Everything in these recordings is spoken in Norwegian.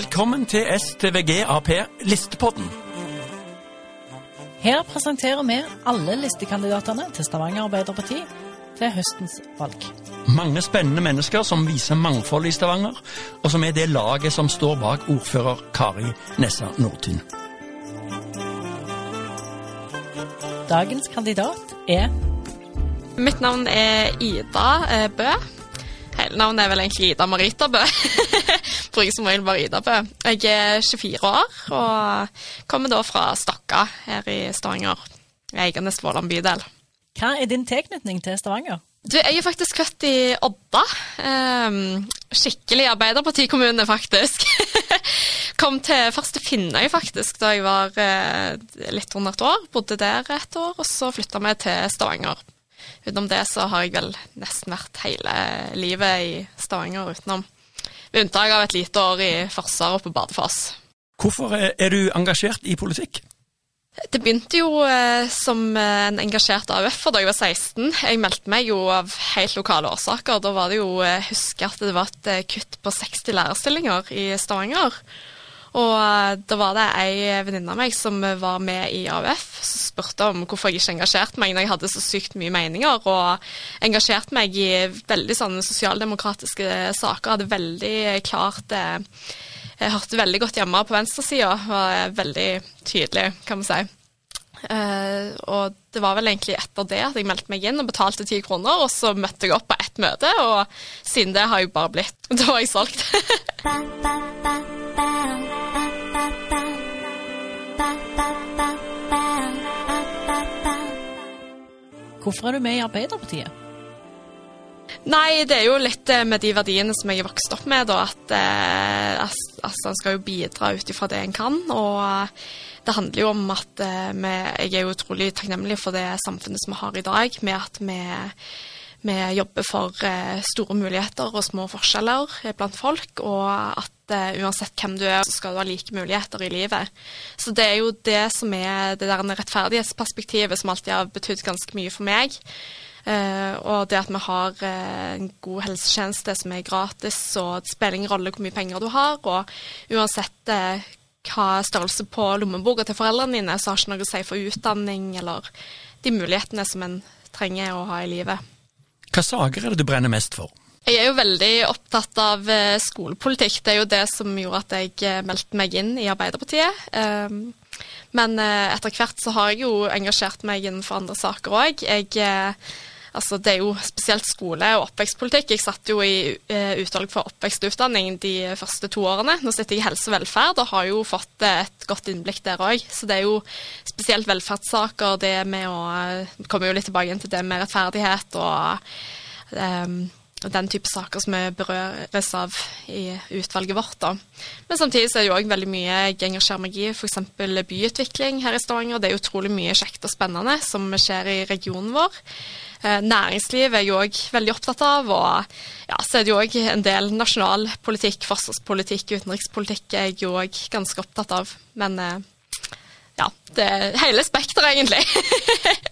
Velkommen til STVG Ap Listepodden. Her presenterer vi alle listekandidatene til Stavanger Arbeiderparti til høstens valg. Mange spennende mennesker som viser mangfold i Stavanger, og som er det laget som står bak ordfører Kari Nessa Nordtun. Dagens kandidat er Mitt navn er Ida eh, Bø. Hele er vel egentlig Ida Marita Bø. Bruker som regel bare Ida Bø. Jeg er 24 år og kommer da fra Stokka her i Stavanger. Eiganes Våland bydel. Hva er din tilknytning til Stavanger? Du, jeg er faktisk født i Odda. Um, skikkelig Arbeiderpartikommune, faktisk. Kom til første Finnøy, faktisk, da jeg var uh, litt under et år. Bodde der et år, og så flytta vi til Stavanger. Utenom det så har jeg vel nesten vært hele livet i Stavanger utenom. Ved unntak av et lite år i Forsvaret på Badefoss. Hvorfor er du engasjert i politikk? Det begynte jo eh, som eh, en engasjert AUF-er da jeg var 16. Jeg meldte meg jo av helt lokale årsaker. Da var det jo, jeg husker at det var et eh, kutt på 60 lærerstillinger i Stavanger. Og eh, da var det ei venninne av meg som var med i AUF, som spurte om hvorfor jeg ikke engasjerte meg når jeg hadde så sykt mye meninger, og engasjerte meg i veldig sånne sosialdemokratiske saker. Hadde veldig klart eh, Jeg hørte veldig godt hjemme på venstresida, var veldig tydelig, kan man si. Uh, og det var vel egentlig etter det at jeg meldte meg inn og betalte ti kroner, og så møtte jeg opp på ett møte, og siden det har jeg bare blitt Da var jeg solgt. Hvorfor er du med i Arbeiderpartiet? Nei, det er jo litt eh, med de verdiene som jeg er vokst opp med, da, at eh, altså, en skal jo bidra ut ifra det en kan. Og eh, det handler jo om at eh, vi, jeg er utrolig takknemlig for det samfunnet som vi har i dag, med at vi, vi jobber for eh, store muligheter og små forskjeller eh, blant folk, og at eh, uansett hvem du er, så skal du ha like muligheter i livet. Så det er jo det som er det der rettferdighetsperspektivet som alltid har betydd ganske mye for meg. Og det at vi har en god helsetjeneste som er gratis, og det spiller ingen rolle hvor mye penger du har, og uansett hva størrelse på lommeboka til foreldrene dine, så har ikke noe å si for utdanning eller de mulighetene som en trenger å ha i livet. Hva saker er det du brenner mest for? Jeg er jo veldig opptatt av eh, skolepolitikk. Det er jo det som gjorde at jeg eh, meldte meg inn i Arbeiderpartiet. Um, men eh, etter hvert så har jeg jo engasjert meg innenfor andre saker òg. Jeg Altså, det er jo spesielt skole- og oppvekstpolitikk. Jeg satt jo i eh, utvalg for oppvekst og utdanning de første to årene. Nå sitter jeg i helse og velferd og har jo fått eh, et godt innblikk der òg. Så det er jo spesielt velferdssaker, det med å kommer jo litt tilbake til det med rettferdighet og um, og den type saker som vi berøres av i utvalget vårt. Da. Men samtidig så er det jo òg veldig mye jeg engasjerer meg i, f.eks. byutvikling her i Stavanger. Det er utrolig mye kjekt og spennende som skjer i regionen vår. Eh, næringsliv er jeg òg veldig opptatt av, og ja, så er det jo òg en del nasjonalpolitikk, forsvarspolitikk, utenrikspolitikk er jeg òg ganske opptatt av. Men eh, ja, det er hele spekteret, egentlig.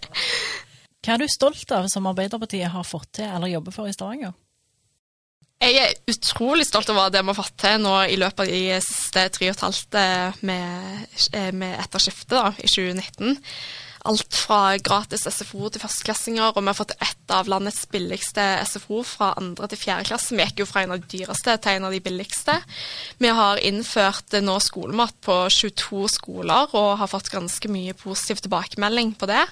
Hva er du stolt av som Arbeiderpartiet har fått til eller jobber for i Stavanger? Jeg er utrolig stolt over det vi har fått til nå i løpet av de siste tre og et halvt eh, med, med etter skiftet i 2019. Alt fra gratis SFO til førsteklassinger, og vi har fått ett av landets billigste SFO fra andre til fjerde klasse. Vi gikk jo fra en av de dyreste til en av de billigste. Vi har innført eh, nå skolemat på 22 skoler og har fått ganske mye positiv tilbakemelding på det.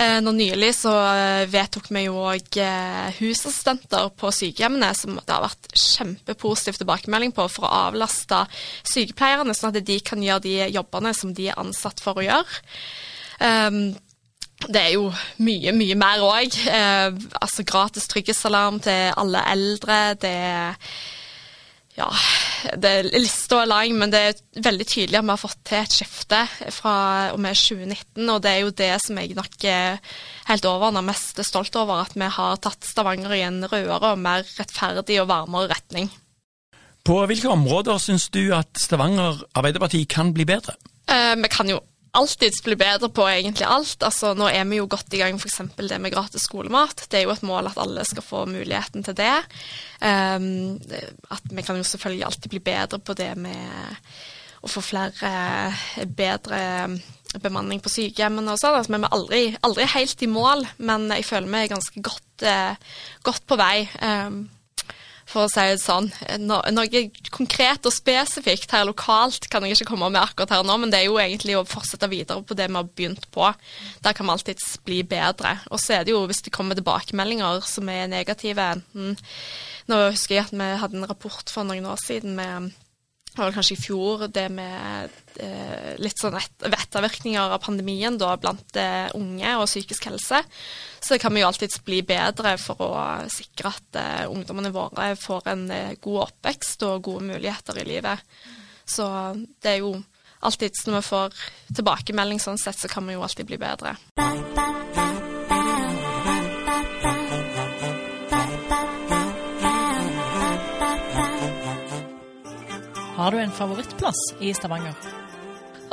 Eh, Nå nylig så eh, vedtok vi jo òg husassistenter på sykehjemmene, som det har vært kjempepositiv tilbakemelding på for å avlaste sykepleierne, sånn at de kan gjøre de jobbene som de er ansatt for å gjøre. Um, det er jo mye, mye mer òg. Eh, altså gratis trygghetsalarm til alle eldre. Det er ja, det er lista er lang, men det er veldig tydelig at vi har fått til et skifte fra og med 2019. Og det er jo det som jeg nok er helt overordna mest stolt over, at vi har tatt Stavanger i en rødere og mer rettferdig og varmere retning. På hvilke områder syns du at Stavanger Arbeiderparti kan bli bedre? Eh, vi kan jo alltids bli bedre på egentlig alt. Altså, nå er vi jo godt i gang f.eks. det med gratis skolemat. Det er jo et mål at alle skal få muligheten til det. Um, at vi kan jo selvfølgelig alltid bli bedre på det med å få flere bedre bemanning på sykehjemmene og sånn. Altså, vi er aldri, aldri, helt i mål, men jeg føler vi er ganske godt, eh, godt på vei. Um, for å si det sånn. No, noe konkret og spesifikt her lokalt kan jeg ikke komme med akkurat her nå, men det er jo egentlig å fortsette videre på det vi har begynt på. Der kan vi alltids bli bedre. Og så er det jo, hvis det kommer tilbakemeldinger som er negative enten Nå husker jeg at vi hadde en rapport for noen år siden med det var kanskje i fjor, det med eh, litt sånn ettervirkninger av pandemien da, blant eh, unge og psykisk helse. Så kan vi jo alltids bli bedre for å sikre at eh, ungdommene våre får en uh, god oppvekst og gode muligheter i livet. Så det er jo alltids når vi får tilbakemelding sånn sett, så kan vi jo alltid bli bedre. Har du en favorittplass i Stavanger?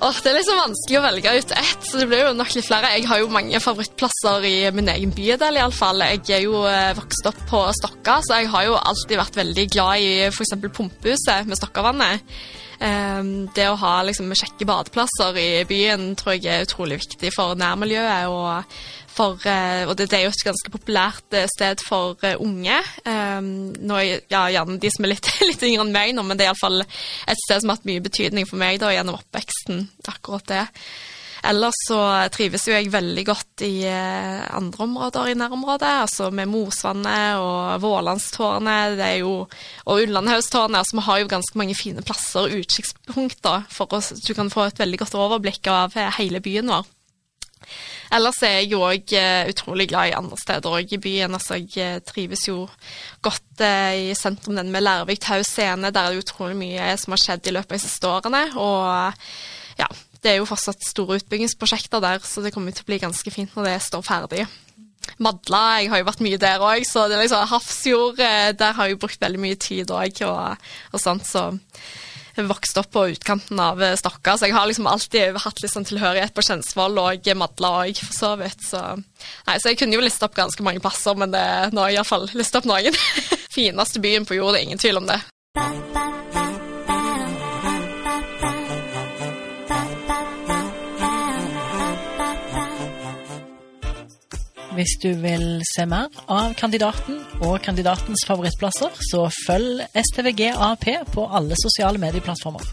Åh, det er liksom vanskelig å velge ut ett, så det blir jo nok litt flere. Jeg har jo mange favorittplasser i min egen bydel, iallfall. Jeg er jo eh, vokst opp på Stokka, så jeg har jo alltid vært veldig glad i f.eks. pumpehuset med Stokkavannet. Um, det å ha liksom, kjekke badeplasser i byen tror jeg er utrolig viktig for nærmiljøet. og for, uh, og det, er jo et ganske populært uh, sted for uh, unge. Um, nå, ja, gjerne de som er litt, litt yngre enn meg nå, men det er iallfall et sted som har hatt mye betydning for meg da, gjennom oppveksten. akkurat det. Ellers så trives jo jeg veldig godt i andre områder i nærområdet, altså med Mosvannet og Vålandstårnet og Ullandhaugstårnet. Altså vi har jo ganske mange fine plasser og utkikkspunkter for oss. Du kan få et veldig godt overblikk av hele byen vår. Ellers er jeg òg uh, utrolig glad i andre steder òg i byen. Altså, jeg uh, trives jo godt i sentrum den med Lærvik Tau scene. Der er det utrolig mye som har skjedd i løpet av de siste årene. Og det er jo fortsatt store utbyggingsprosjekter der, så det kommer til å bli ganske fint når det står ferdig. Madla, jeg har jo vært mye der òg, så det er liksom Hafrsfjord, der har jeg brukt veldig mye tid òg og, og sånt, så vokste opp på utkanten av eh, Stokka, så jeg har liksom alltid hatt litt sånn tilhørighet på Kjensvoll og Madla òg, for så vidt. Så, nei, så jeg kunne jo liste opp ganske mange plasser, men det, nå har jeg iallfall lista opp noen. Fineste byen på jord, det er ingen tvil om det. Hvis du vil se mer av kandidaten og kandidatens favorittplasser, så følg STVG AP på alle sosiale medieplattformer.